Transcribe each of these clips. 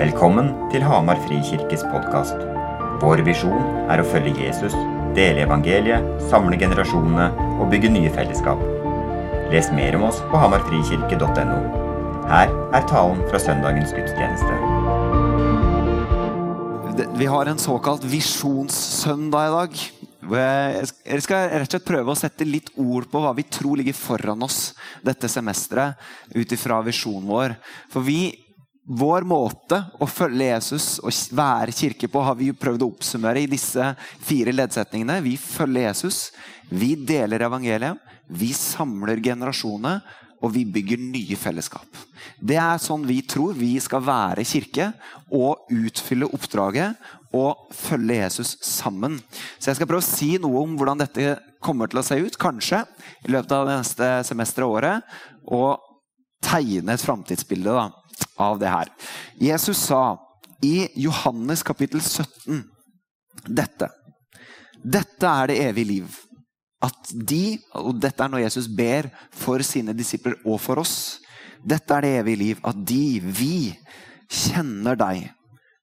Velkommen til Hamar Frikirkes podkast. Vår visjon er å følge Jesus, dele evangeliet, samle generasjonene og bygge nye fellesskap. Les mer om oss på hamarfrikirke.no. Her er talen fra søndagens gudstjeneste. Vi har en såkalt visjonssøndag i dag. Jeg skal rett og slett prøve å sette litt ord på hva vi tror ligger foran oss dette semesteret ut ifra visjonen vår. For vi vår måte å følge Jesus og være kirke på har vi prøvd å oppsummere i disse fire leddsetningene. Vi følger Jesus, vi deler evangeliet, vi samler generasjonene, og vi bygger nye fellesskap. Det er sånn vi tror vi skal være kirke og utfylle oppdraget og følge Jesus sammen. Så jeg skal prøve å si noe om hvordan dette kommer til å se ut, kanskje, i løpet av det neste semesteret og året. Og tegne et framtidsbilde. da av det her. Jesus sa i Johannes kapittel 17 dette. Dette er det evige liv. At de, og dette er når Jesus ber for sine disipler og for oss. Dette er det evige liv. At de, vi, kjenner deg,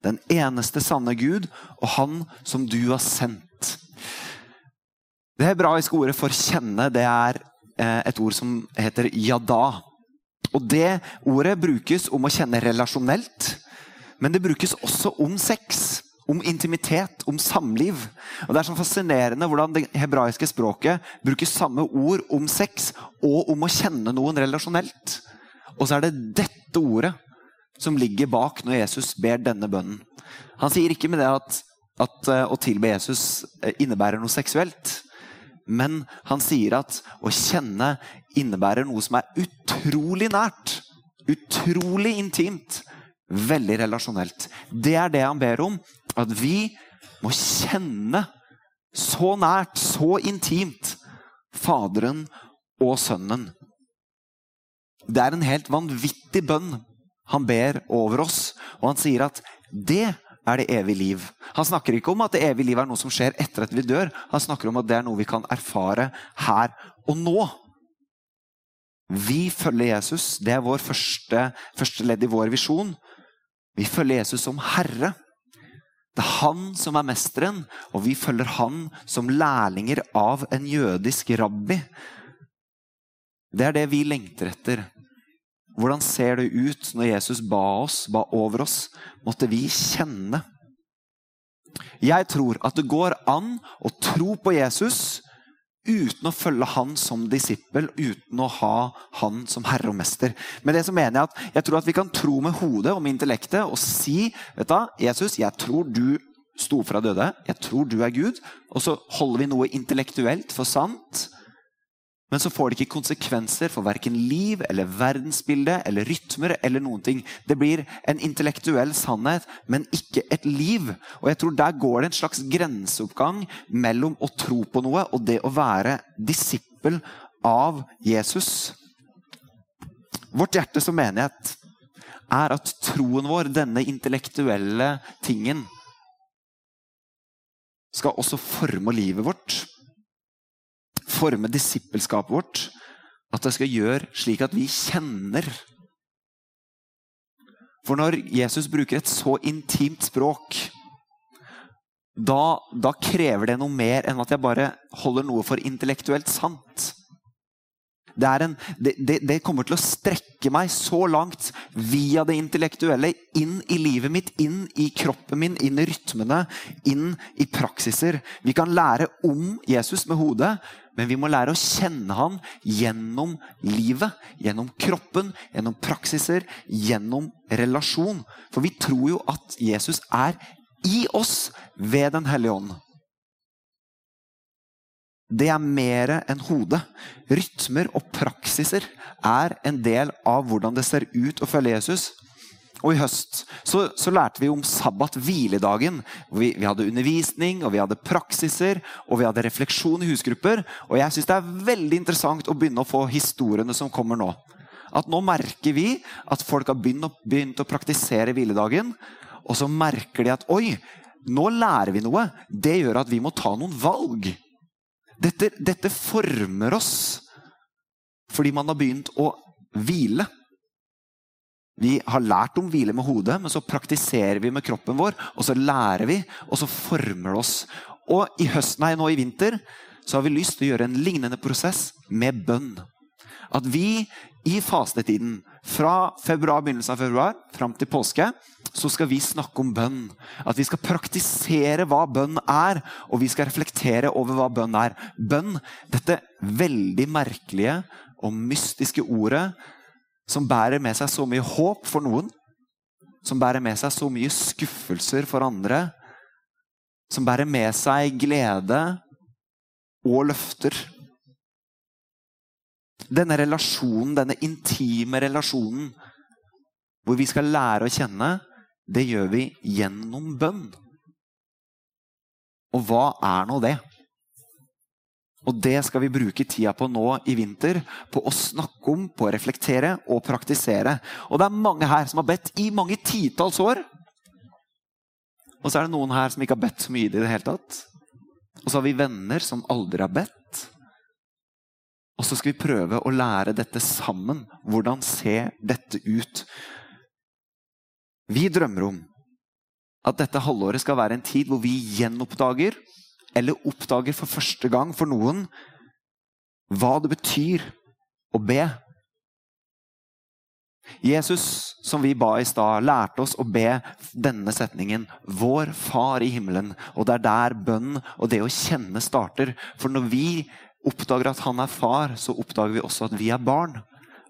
den eneste sanne Gud, og Han som du har sendt. Det hebraiske ordet for 'kjenne' det er eh, et ord som heter 'yada'. Og Det ordet brukes om å kjenne relasjonelt, men det brukes også om sex. Om intimitet, om samliv. Og Det er så fascinerende hvordan det hebraiske språket bruker samme ord om sex og om å kjenne noen relasjonelt. Og så er det dette ordet som ligger bak når Jesus ber denne bønnen. Han sier ikke med det at, at eh, å tilbe Jesus eh, innebærer noe seksuelt. Men han sier at å kjenne innebærer noe som er utrolig nært. Utrolig intimt. Veldig relasjonelt. Det er det han ber om. At vi må kjenne så nært, så intimt, Faderen og Sønnen. Det er en helt vanvittig bønn han ber over oss. Og han sier at det er det evige liv. Han snakker ikke om at det evige liv er noe som skjer etter at vi dør. Han snakker om at det er noe vi kan erfare her og nå. Vi følger Jesus. Det er vår første, første ledd i vår visjon. Vi følger Jesus som herre. Det er han som er mesteren, og vi følger han som lærlinger av en jødisk rabbi. Det er det vi lengter etter. Hvordan ser det ut når Jesus ba oss, ba over oss? Måtte vi kjenne. Jeg tror at det går an å tro på Jesus uten å følge han som disippel, uten å ha han som herre og mester. Med det så mener Jeg at jeg tror at vi kan tro med hodet og med intellektet og si vet du, Jesus, jeg tror du sto fra døde. Jeg tror du er Gud. Og så holder vi noe intellektuelt for sant. Men så får det ikke konsekvenser for verken liv eller verdensbilde eller rytmer. eller noen ting. Det blir en intellektuell sannhet, men ikke et liv. Og jeg tror Der går det en slags grenseoppgang mellom å tro på noe og det å være disippel av Jesus. Vårt hjerte som menighet er at troen vår, denne intellektuelle tingen, skal også forme livet vårt forme disippelskapet vårt. At det skal gjøre slik at vi kjenner. For når Jesus bruker et så intimt språk, da, da krever det noe mer enn at jeg bare holder noe for intellektuelt sant. Det, en, det, det, det, kommer til å strekke meg så langt via det intellektuelle inn i livet mitt, inn i kroppen min, inn i rytmene, inn i praksiser. Vi kan lære om Jesus med hodet, men vi må lære å kjenne han gjennom livet. Gjennom kroppen, gjennom praksiser, gjennom relasjon. For vi tror jo at Jesus er i oss ved Den hellige ånd det er mer enn hodet. Rytmer og praksiser er en del av hvordan det ser ut å følge Jesus. Og I høst så, så lærte vi om sabbat, hviledagen. Vi, vi, hadde undervisning, og vi hadde praksiser og vi hadde refleksjon i husgrupper. Og jeg synes Det er veldig interessant å begynne å få historiene som kommer nå. At Nå merker vi at folk har begynt å, begynt å praktisere hviledagen. Og så merker de at oi, nå lærer vi noe. Det gjør at vi må ta noen valg. Dette, dette former oss fordi man har begynt å hvile. Vi har lært om hvile med hodet, men så praktiserer vi med kroppen vår. Og så lærer vi, og så former det oss. Og i høsten nei, nå i vinter så har vi lyst til å gjøre en lignende prosess med bønn. At vi i fastetiden, fra februar, begynnelsen av februar fram til påske, så skal vi snakke om bønn. At vi skal praktisere hva bønn er, og vi skal reflektere over hva bønn er. Bønn, dette veldig merkelige og mystiske ordet som bærer med seg så mye håp for noen, som bærer med seg så mye skuffelser for andre, som bærer med seg glede og løfter. Denne relasjonen, denne intime relasjonen, hvor vi skal lære å kjenne, det gjør vi gjennom bønn. Og hva er nå det? Og det skal vi bruke tida på nå i vinter. På å snakke om, på å reflektere og praktisere. Og det er mange her som har bedt i mange titalls år. Og så er det noen her som ikke har bedt så mye i det hele tatt. Og så har vi venner som aldri har bedt. Og så skal vi prøve å lære dette sammen. Hvordan ser dette ut? Vi drømmer om at dette halvåret skal være en tid hvor vi gjenoppdager eller oppdager for første gang for noen hva det betyr å be. Jesus, som vi ba i stad, lærte oss å be denne setningen 'Vår Far i himmelen'. Og det er der bønn og det å kjenne starter. For når vi oppdager at han er far, så oppdager vi også at vi er barn.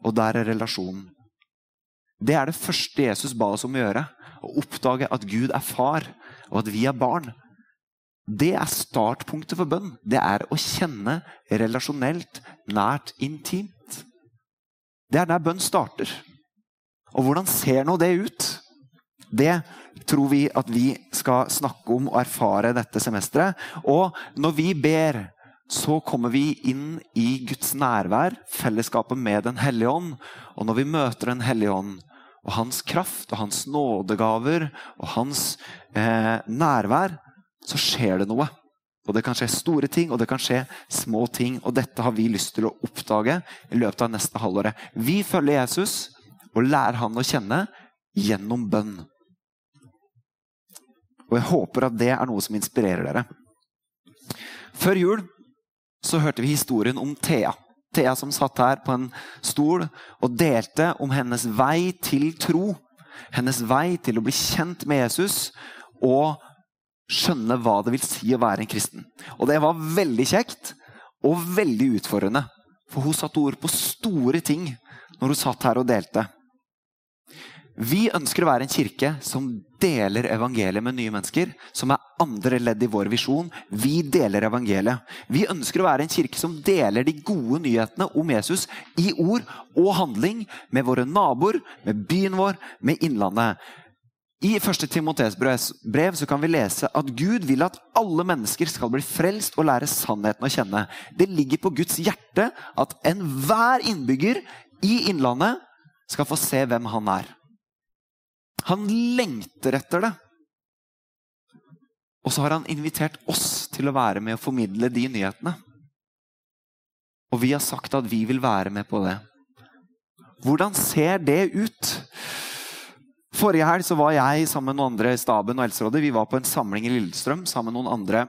Og der er relasjonen. Det er det første Jesus ba oss om å gjøre. Å oppdage at Gud er far, og at vi er barn. Det er startpunktet for bønn. Det er å kjenne relasjonelt, nært, intimt. Det er der bønn starter. Og hvordan ser nå det ut? Det tror vi at vi skal snakke om og erfare dette semesteret. Og når vi ber, så kommer vi inn i Guds nærvær, fellesskapet med Den hellige ånd. Og når vi møter Den hellige ånd og hans kraft og hans nådegaver og hans eh, nærvær, så skjer det noe. Og Det kan skje store ting, og det kan skje små ting. Og dette har vi lyst til å oppdage i løpet av neste halvåret. Vi følger Jesus og lærer han å kjenne gjennom bønn. Og jeg håper at det er noe som inspirerer dere. Før jul så hørte vi historien om Thea. Thea som satt her på en stol og delte om hennes vei til tro. Hennes vei til å bli kjent med Jesus og skjønne hva det vil si å være en kristen. Og det var veldig kjekt og veldig utfordrende. For hun satte ord på store ting når hun satt her og delte. Vi ønsker å være en kirke som deler evangeliet med nye mennesker. Som er andre ledd i vår visjon. Vi deler evangeliet. Vi ønsker å være en kirke som deler de gode nyhetene om Jesus i ord og handling med våre naboer, med byen vår, med Innlandet. I 1. Timoteus brev kan vi lese at Gud vil at alle mennesker skal bli frelst og lære sannheten å kjenne. Det ligger på Guds hjerte at enhver innbygger i Innlandet skal få se hvem han er. Han lengter etter det. Og så har han invitert oss til å være med og formidle de nyhetene. Og vi har sagt at vi vil være med på det. Hvordan ser det ut? Forrige helg var jeg sammen med noen andre i staben og Helserådet. Vi var på en samling i Lillestrøm sammen med noen andre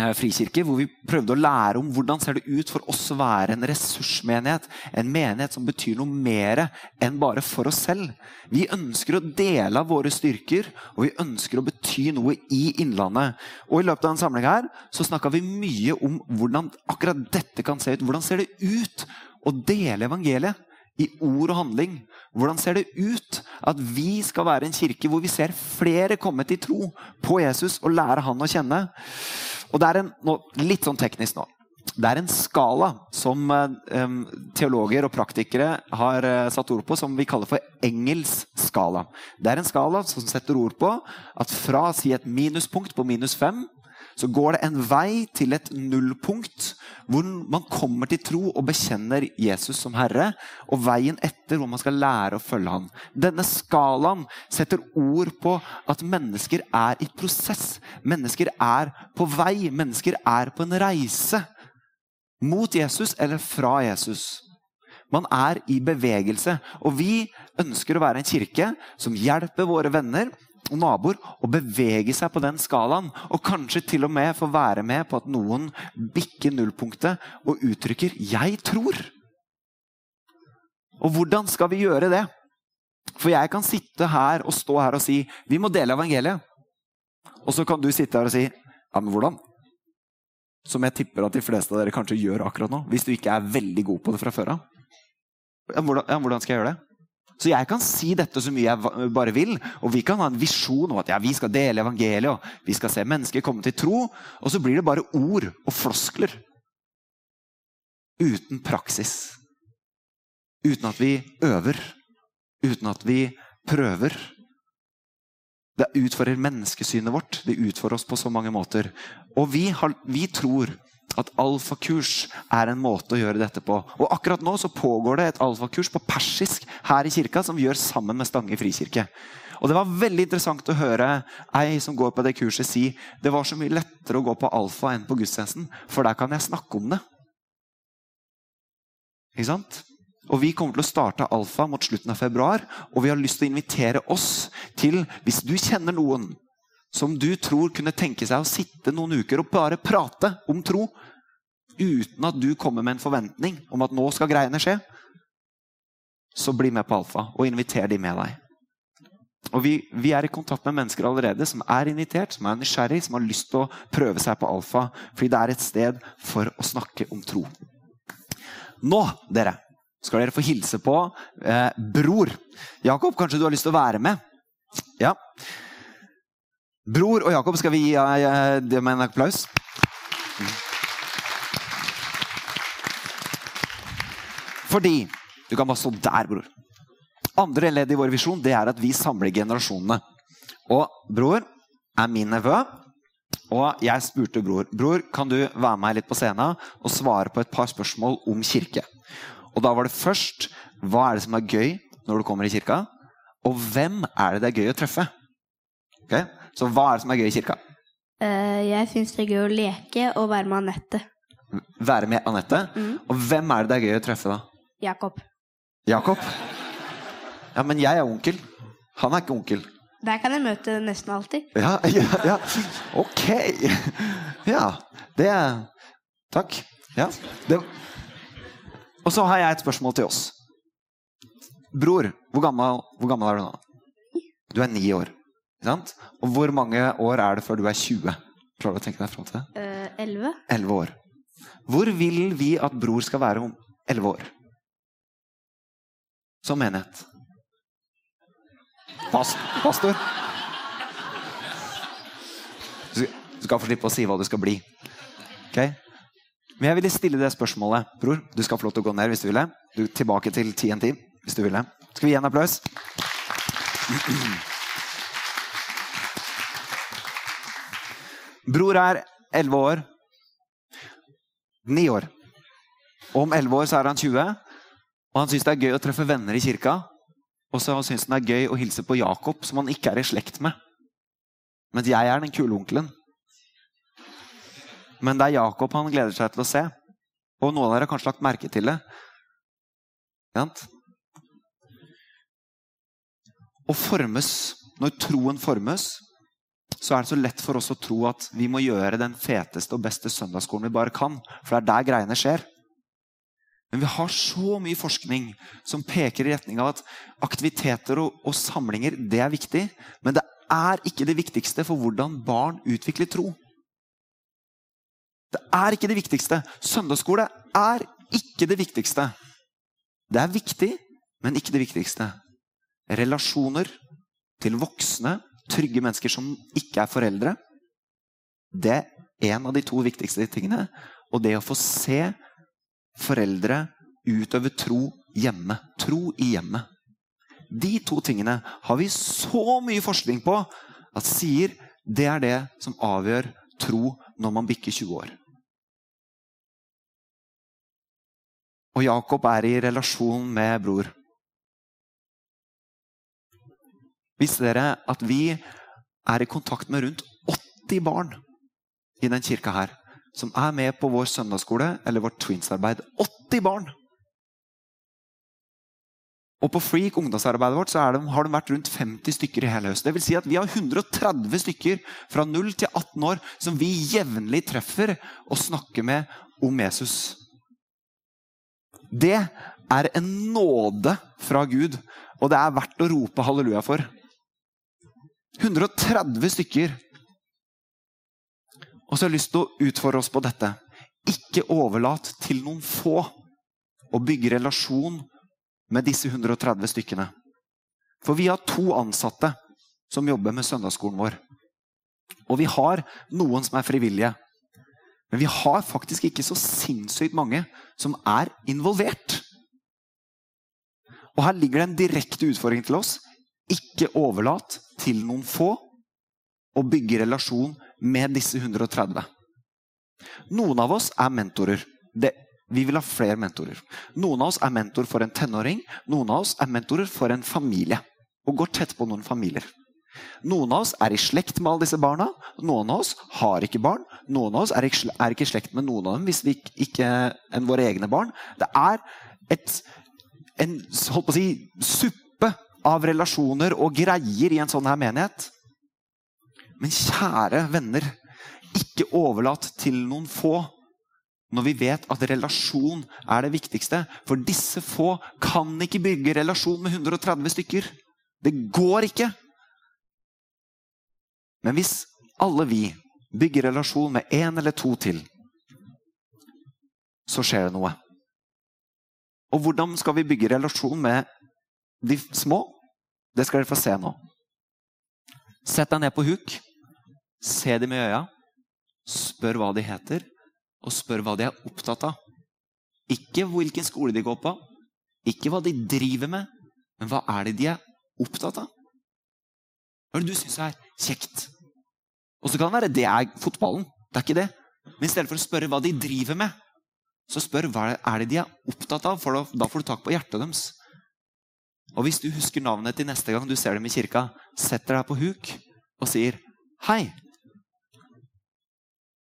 eh, frikirker. Hvor vi prøvde å lære om hvordan ser det ut for oss å være en ressursmenighet. En menighet som betyr noe mer enn bare for oss selv. Vi ønsker å dele av våre styrker, og vi ønsker å bety noe i Innlandet. Og I løpet av en samling her så snakka vi mye om hvordan akkurat dette kan se ut. Hvordan ser det ut å dele evangeliet? i ord og handling. Hvordan ser det ut at vi skal være en kirke hvor vi ser flere komme til tro på Jesus og lære han å kjenne? Og det er en, nå, Litt sånn teknisk nå. Det er en skala som eh, teologer og praktikere har eh, satt ord på, som vi kaller for Engels skala. Det er en skala som setter ord på at fra si et minuspunkt på minus fem så går det en vei til et nullpunkt hvor man kommer til tro og bekjenner Jesus som Herre, og veien etter hvor man skal lære å følge ham. Denne skalaen setter ord på at mennesker er i prosess. Mennesker er på vei. Mennesker er på en reise mot Jesus eller fra Jesus. Man er i bevegelse. Og vi ønsker å være en kirke som hjelper våre venner og naboer å bevege seg på den skalaen. Og kanskje til og med få være med på at noen bikker nullpunktet og uttrykker 'jeg tror'. Og hvordan skal vi gjøre det? For jeg kan sitte her og stå her og si 'vi må dele evangeliet'. Og så kan du sitte her og si 'ja, men hvordan'? Som jeg tipper at de fleste av dere kanskje gjør akkurat nå. Hvis du ikke er veldig god på det fra før av. Ja, hvordan, ja, hvordan skal jeg gjøre det? Så jeg kan si dette så mye jeg bare vil, og vi kan ha en visjon om at ja, vi skal dele evangeliet, og vi skal se mennesker komme til tro, og så blir det bare ord og floskler. Uten praksis. Uten at vi øver. Uten at vi prøver. Det utfordrer menneskesynet vårt. Det utfordrer oss på så mange måter. Og vi, har, vi tror at alfakurs er en måte å gjøre dette på. Og akkurat nå så pågår det et alfakurs på persisk her i kirka som vi gjør sammen med Stange frikirke. Og Det var veldig interessant å høre ei som går på det kurset si det var så mye lettere å gå på alfa enn på gudstjenesten, for der kan jeg snakke om det. Ikke sant? Og Vi kommer til å starte Alfa mot slutten av februar. Og vi har lyst til å invitere oss til, hvis du kjenner noen som du tror kunne tenke seg å sitte noen uker og bare prate om tro, uten at du kommer med en forventning om at nå skal greiene skje, så bli med på Alfa og inviter de med deg. Og vi, vi, er i kontakt med mennesker allerede som er invitert, som er nysgjerrig, som har lyst til å prøve seg på Alfa, fordi det er et sted for å snakke om tro. Nå, dere, skal dere få hilse på eh, bror. Jakob, kanskje du har lyst til å være med? Ja. Bror og Jakob, skal vi gi eh, dem en applaus? Fordi Du kan bare stå der, bror. Andre ledd i vår visjon det er at vi samler generasjonene. Og bror er min nevø. Og jeg spurte bror Bror, kan du være med litt på scenen og svare på et par spørsmål om kirke. Og da var det først hva er det som er gøy når du kommer i kirka? Og hvem er det det er gøy å treffe? Okay? Så hva er det som er gøy i kirka? Uh, jeg syns det er gøy å leke og være med Anette. Være med Anette? Mm. Og hvem er det det er gøy å treffe, da? Jakob. Jakob? Ja, men jeg er onkel. Han er ikke onkel. Der kan jeg møte nesten alltid. Ja, ja, ja. Ok. Ja. Det Takk. Ja. Det og så har jeg et spørsmål til oss. Bror, hvor gammel, hvor gammel er du nå? Du er ni år. Sant? Og hvor mange år er det før du er 20? Klarer du å tenke deg fram til det? Uh, 11. 11 år. Hvor vil vi at bror skal være om 11 år? Som menighet. Past, pastor. Du skal få slippe å si hva du skal bli. Okay? Men jeg ville stille det spørsmålet. Bror, du skal få lov til å gå ned hvis du vil. Du, tilbake til TNT hvis du vil det. Skal vi gi en applaus? Bror er 11 år. Ni år. Om 11 år så er han 20. Og han syns det er gøy å treffe venner i kirka. Og så syns han det er gøy å hilse på Jakob, som han ikke er i slekt med. Mens jeg er den kule onkelen. Men det er Jakob han gleder seg til å se. Og noen av dere har kanskje lagt merke til det. Å formes, når troen formes, så er det så lett for oss å tro at vi må gjøre den feteste og beste søndagsskolen vi bare kan. For det er der greiene skjer. Men vi har så mye forskning som peker i retning av at aktiviteter og, og samlinger det er viktig. Men det er ikke det viktigste for hvordan barn utvikler tro. Det er ikke det viktigste. Søndagsskole er ikke det viktigste. Det er viktig, men ikke det viktigste. Relasjoner til voksne, trygge mennesker som ikke er foreldre, det er en av de to viktigste tingene. Og det å få se foreldre utøve tro hjemme. Tro i hjemmet. De to tingene har vi så mye forskning på at sier det er det som avgjør tro når man bikker 20 år. Og Jakob er i relasjon med bror. Visste dere at vi er i kontakt med rundt 80 barn i den kirka her? Som er med på vår søndagsskole eller vårt twinsarbeid. 80 barn! Og på Freak, ungdomsarbeidet vårt, så de, har de vært rundt 50 stykker i hele høst. Det vil si at vi har 130 stykker fra 0 til 18 år som vi jevnlig treffer og snakker med om Jesus. Det er en nåde fra Gud, og det er verdt å rope halleluja for. 130 stykker. Og så har jeg lyst til å utfordre oss på dette. Ikke overlat til noen få å bygge relasjon med disse 130 stykkene. For vi har to ansatte som jobber med søndagsskolen vår. Og vi har noen som er frivillige. Men vi har faktisk ikke så sinnssykt mange som er involvert. Og her ligger det en direkte utfordring til oss. Ikke overlat til noen få å bygge relasjon med disse 130. Noen av oss er mentorer. Det vi vil ha flere mentorer. Noen av oss er mentor for en tenåring. Noen av oss er mentorer for en familie. Og går tett på noen familier. Noen av oss er i slekt med alle disse barna. Noen av oss har ikke barn. Noen av oss er ikke i slekt med noen av dem hvis vi ikke enn våre egne barn. Det er et, en holdt på å si, suppe av relasjoner og greier i en sånn her menighet. Men kjære venner, ikke overlat til noen få når vi vet at relasjon er det viktigste. For disse få kan ikke bygge relasjon med 130 stykker. Det går ikke. Men hvis alle vi bygger relasjon med én eller to til, så skjer det noe. Og hvordan skal vi bygge relasjon med de små? Det skal dere få se nå. Sett deg ned på huk. Se dem i øya. Spør hva de heter og spør hva de er opptatt av. Ikke hvilken skole de går på, ikke hva de driver med, men hva er det de er opptatt av? Hva er det du syns er kjekt? Og så kan det være det er fotballen. Det er ikke det. Men i stedet for å spørre hva de driver med, så spør hva er det de er opptatt av, for da får du tak på hjertet deres. Og hvis du husker navnet til neste gang du ser dem i kirka, setter deg på huk og sier 'Hei,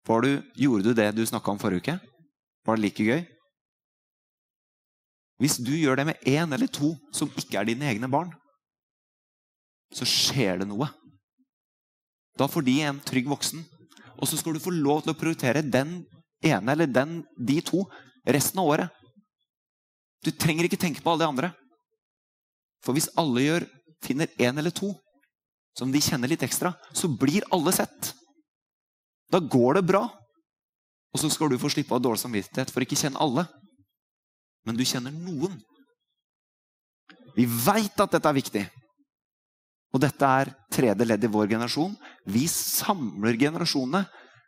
du, gjorde du det du snakka om forrige uke? Var det like gøy? Hvis du gjør det med én eller to som ikke er dine egne barn, så skjer det noe. Da får de en trygg voksen. Og så skal du få lov til å prioritere den ene eller den, de to resten av året. Du trenger ikke tenke på alle de andre. For hvis alle gjør, finner én eller to som de kjenner litt ekstra, så blir alle sett. Da går det bra. Og så skal du få slippe av dårlig samvittighet for ikke kjenne alle. Men du kjenner noen. Vi veit at dette er viktig. Og dette er tredje ledd i vår generasjon. Vi samler generasjonene.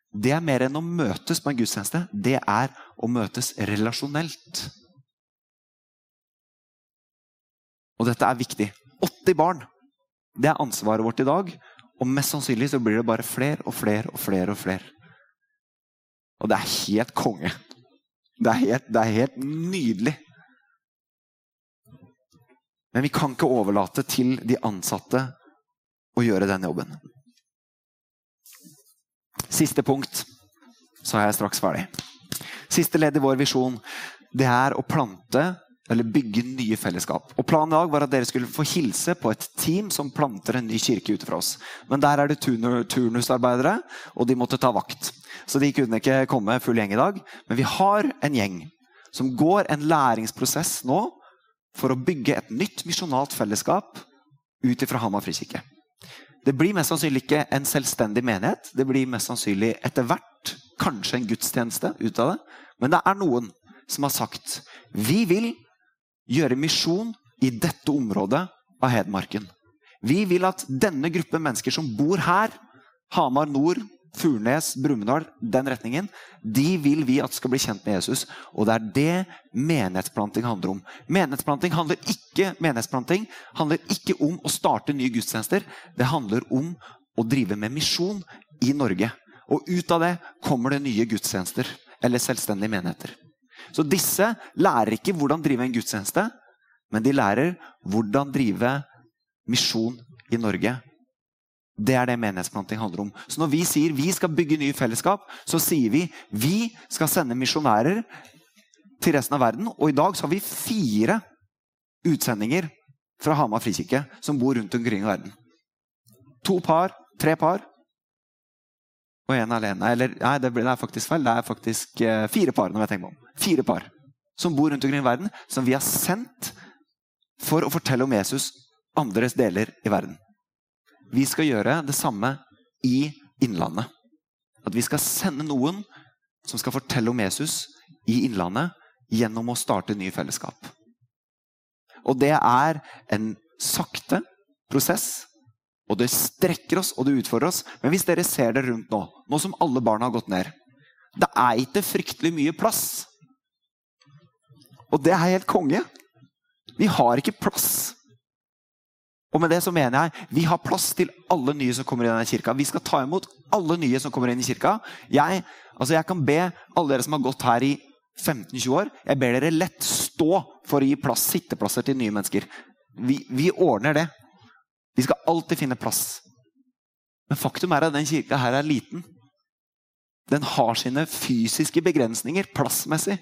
Det er mer enn å møtes på en gudstjeneste. Det er å møtes relasjonelt. Og dette er viktig. 80 barn. Det er ansvaret vårt i dag. Og mest sannsynlig så blir det bare flere og flere og flere. Og flere. Og det er helt konge. Det er helt, det er helt nydelig. Men vi kan ikke overlate til de ansatte å gjøre den jobben. Siste punkt, så er jeg straks ferdig. Siste ledd i vår visjon det er å plante eller bygge nye fellesskap. Og Planen i dag var at dere skulle få hilse på et team som planter en ny kirke ute fra oss. Men der er det turnusarbeidere, og de måtte ta vakt. Så de kunne ikke komme full gjeng i dag. Men vi har en gjeng som går en læringsprosess nå for å bygge et nytt misjonalt fellesskap ut ifra Hamar frikirke. Det blir mest sannsynlig ikke en selvstendig menighet. Det blir mest sannsynlig etter hvert kanskje en gudstjeneste ut av det. Men det er noen som har sagt vi vil gjøre misjon i dette området av Hedmarken. Vi vil at denne gruppen mennesker som bor her, Hamar nord, Furnes, Brumunddal, den retningen, de vil vi at skal bli kjent med Jesus. Og det er det menighetsplanting handler om. Menighetsplanting handler ikke, menighetsplanting handler ikke om å starte nye gudstjenester. Det handler om å drive med misjon i Norge. Og ut av det kommer det nye gudstjenester eller selvstendige menigheter. Så disse lærer ikke hvordan drive en gudstjeneste, men de lærer hvordan drive misjon i Norge. Det er det menighetsplanting handler om. Så når vi sier vi skal bygge nye fellesskap, så sier vi vi skal sende misjonærer til resten av verden. Og i dag så har vi fire utsendinger fra Hamar frikirke som bor rundt omkring i verden. To par, tre par. Og én alene. Eller nei, det, er faktisk feil. Det er faktisk eh, fire par. når jeg tenker om. Fire par som bor rundt omkring i verden, som vi har sendt for å fortelle om Jesus andres deler i verden. Vi skal gjøre det samme i Innlandet. At vi skal sende noen som skal fortelle om Jesus i Innlandet gjennom å starte nye fellesskap. Og det er en sakte prosess. Og det strekker oss og det utfordrer oss. Men hvis dere ser det rundt nå, nå som alle barna har gått ned Det er ikke fryktelig mye plass. Og det er helt konge. Vi har ikke plass. Og med det så mener jeg vi har plass til alle nye som kommer inn i denne kirka. Vi skal ta imot alle nye som kommer inn i kirka. Jeg, altså jeg kan be alle dere som har gått her i 15-20 år, jeg ber dere lett stå for å gi plass, sitteplasser til nye mennesker. Vi, vi ordner det. Vi skal alltid finne plass. Men faktum er at den kirka her er liten. Den har sine fysiske begrensninger plassmessig.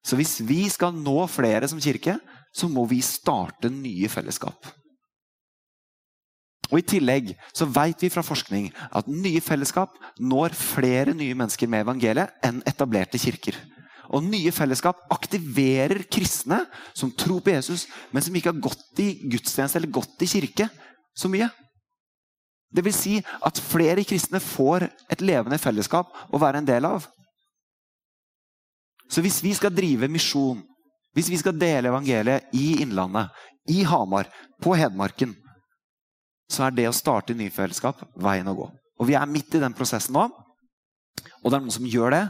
Så hvis vi skal nå flere som kirke, så må vi starte nye fellesskap. Og I tillegg så vet vi fra forskning at nye fellesskap når flere nye mennesker med evangeliet enn etablerte kirker. Og nye fellesskap aktiverer kristne som tror på Jesus, men som ikke har gått i gudstjeneste eller gått i kirke så mye. Det vil si at flere kristne får et levende fellesskap å være en del av. Så hvis vi skal drive misjon, hvis vi skal dele evangeliet i Innlandet, i Hamar, på Hedmarken, så er det å starte nye fellesskap veien å gå. Og Vi er midt i den prosessen nå. Og det er noen som gjør det.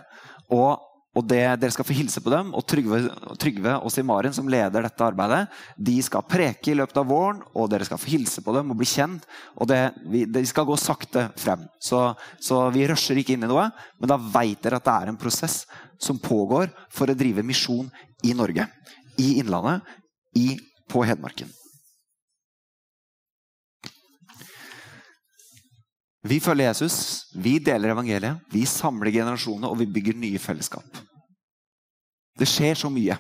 Og og det, Dere skal få hilse på dem. Og Trygve, Trygve og Simaren, som leder dette arbeidet, de skal preke i løpet av våren, og dere skal få hilse på dem og bli kjent. Og det, vi, de skal gå sakte frem. Så, så, vi rusher ikke inn i noe, men da veit dere at det er en prosess som pågår for å drive misjon i Norge. I Innlandet, i, på Hedmarken. Vi følger Jesus, vi deler evangeliet, vi samler generasjoner, og vi bygger nye fellesskap. Det skjer så mye.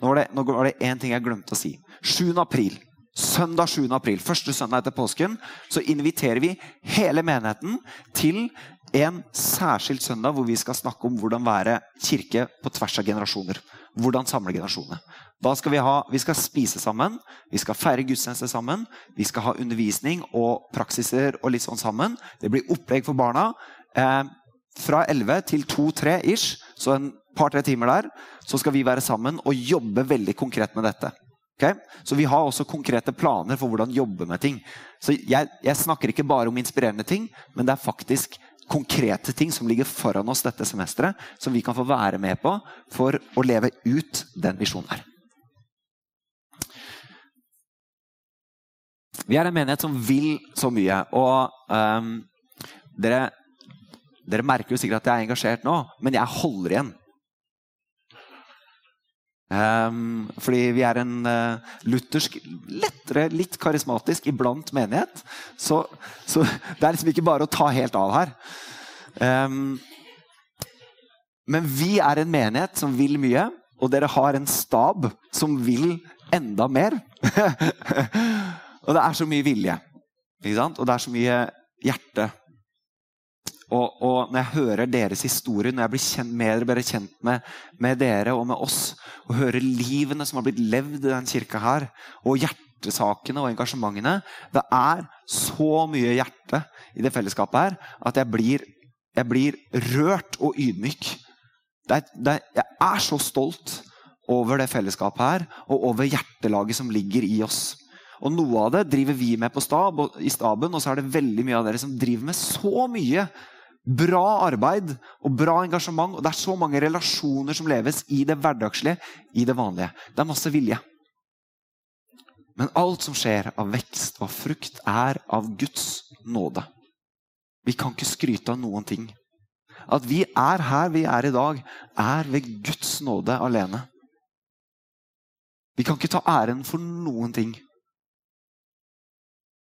Nå var det, nå var det én ting jeg glemte å si. 7. april, søndag 7. april, første søndag etter påsken, så inviterer vi hele menigheten til en særskilt søndag hvor vi skal snakke om hvordan være kirke på tvers av generasjoner. Hvordan samle generasjonene. Da skal vi, ha, vi skal spise sammen, vi skal feire gudstjeneste sammen. Vi skal ha undervisning og praksiser og litt sånn sammen. Det blir opplegg for barna. Eh, fra 11 til 2-3 ish, så en par-tre timer der, så skal vi være sammen og jobbe veldig konkret med dette. Okay? Så vi har også konkrete planer for hvordan jobbe med ting. Så jeg, jeg snakker ikke bare om inspirerende ting, men det er faktisk konkrete ting som ligger foran oss dette semesteret, som vi kan få være med på for å leve ut den visjonen her. Vi er en menighet som vil så mye. Og um, dere, dere, merker jo sikkert at jeg er engasjert nå, men jeg holder igjen. Um, fordi vi er en uh, luthersk, lettere, litt karismatisk iblant menighet. Så, så, det er liksom ikke bare å ta helt av her. Um, men vi er en menighet som vil mye, og dere har en stab som vil enda mer. Og det er så mye vilje. Og det er så mye hjerte. Og, og, når jeg hører deres historie, når jeg blir kjent, mer bedre kjent med, med, dere og med oss, og hører livene som har blitt levd i den kirka her, og hjertesakene og engasjementene Det er så mye hjerte i det fellesskapet her at jeg blir, jeg blir rørt og ydmyk. Det er, det er, jeg er så stolt over det fellesskapet her, og over hjertelaget som ligger i oss. Og Noe av det driver vi med stab, i staben, og så er det veldig mye av dere som driver med så mye bra arbeid og bra engasjement. Og det er så mange relasjoner som leves i det hverdagslige, i det vanlige. Det er masse vilje. Men alt som skjer av vekst og frukt, er av Guds nåde. Vi kan ikke skryte av noen ting. At vi er her vi er i dag, er ved Guds nåde alene. Vi kan ikke ta æren for noen ting.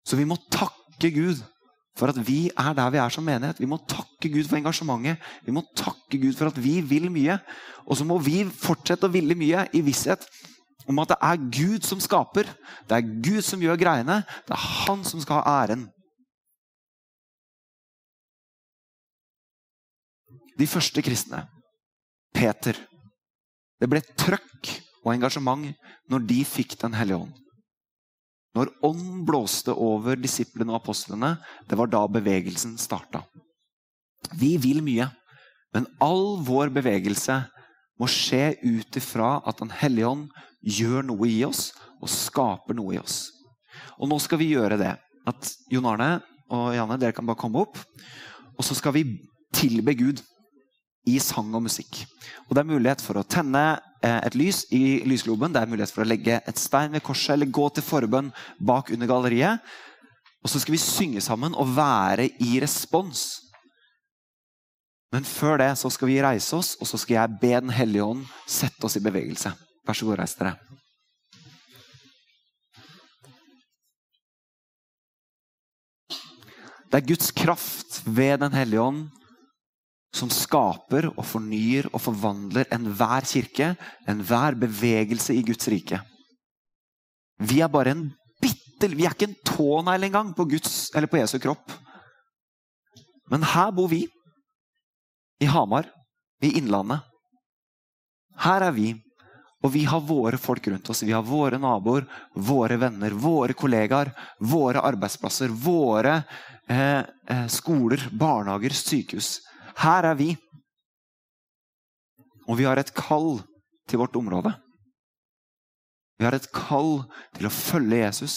Så vi må takke Gud for at vi er der vi er som menighet. Vi må takke Gud for engasjementet. Vi må takke Gud for at vi vil mye. Og så må vi fortsette å ville mye i visshet Om at det er Gud som skaper. Det er Gud som gjør greiene. Det er han som skal ha æren. De første kristne, Peter Det ble trøkk og engasjement når de fikk Den hellige ånd. Når ånden blåste over disiplene og apostlene, det var da bevegelsen starta. Vi vil mye, men all vår bevegelse må skje ut ifra at Den hellige ånd gjør noe i oss og skaper noe i oss. Og nå skal vi gjøre det. At Jon Arne og Janne, dere kan bare komme opp. Og så skal vi tilbe Gud i sang og musikk. Og Det er mulighet for å tenne et lys i lysgloben. Det er mulighet for å legge et stein ved korset eller gå til forbønn bak under galleriet. Og så skal vi synge sammen og være i respons. Men før det så skal vi reise oss, og så skal jeg be Den hellige ånd sette oss i bevegelse. Vær så god, reis dere. Det er Guds kraft ved Den hellige ånd som skaper og fornyer og forvandler enhver kirke, enhver bevegelse i Guds rike. Vi er bare en bitte Vi er ikke en tånegl engang på Guds eller på Jesu kropp. Men her bor vi. I Hamar. I Innlandet. Her er vi. Og vi har våre folk rundt oss. Vi har våre naboer, våre venner, våre kollegaer, våre arbeidsplasser, våre eh, eh, skoler, barnehager, sykehus. Her er vi. Og vi har et kall til vårt område. Vi har et kall til å følge Jesus.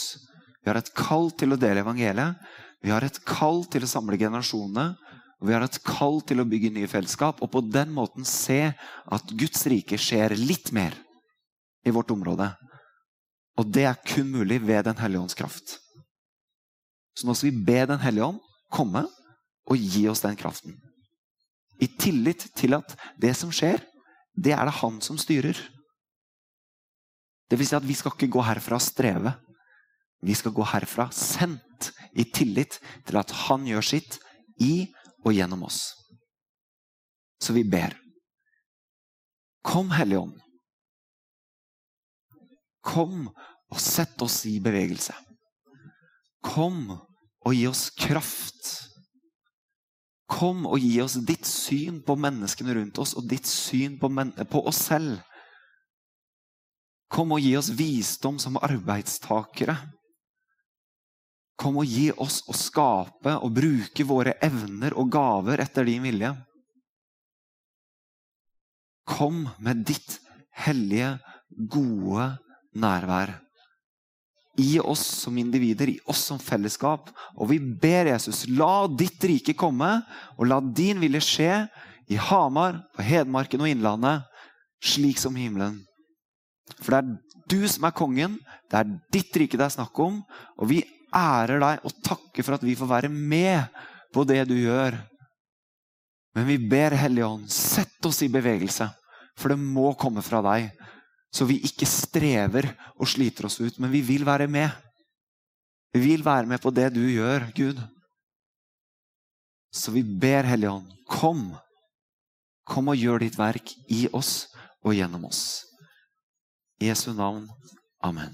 Vi har et kall til å dele evangeliet. Vi har et kall til å samle generasjonene. Og vi har et kall til å bygge nye fellesskap og på den måten se at Guds rike skjer litt mer i vårt område. Og det er kun mulig ved Den hellige ånds kraft. Så nå skal vi be Den hellige ånd komme og gi oss den kraften. I tillit til at det som skjer, det er det han som styrer. Det vil si at vi skal ikke gå herfra og streve. Vi skal gå herfra sendt i tillit til at han gjør sitt i og gjennom oss. Så vi ber. Kom, Hellige Ånd. Kom og sett oss i bevegelse. Kom og gi oss kraft. Kom og gi oss ditt syn på menneskene rundt oss og ditt syn på, på oss selv. Kom og gi oss visdom som arbeidstakere. Kom og gi oss å skape og bruke våre evner og gaver etter din vilje. Kom med ditt hellige, gode nærvær. I oss som individer, i oss som fellesskap. Og vi ber Jesus, la ditt rike komme, og la din vilje skje i Hamar, på Hedmarken og Innlandet, slik som himmelen. For det er du som er kongen, det er ditt rike det er snakk om, og vi ærer deg og takker for at vi får være med på det du gjør. Men vi ber Hellige Ånd, sett oss i bevegelse, for det må komme fra deg. Så vi ikke strever og sliter oss ut, men vi vil være med. Vi vil være med på det du gjør, Gud. Så vi ber Hellige Ånd, kom. Kom og gjør ditt verk i oss og gjennom oss. I Jesu navn. Amen.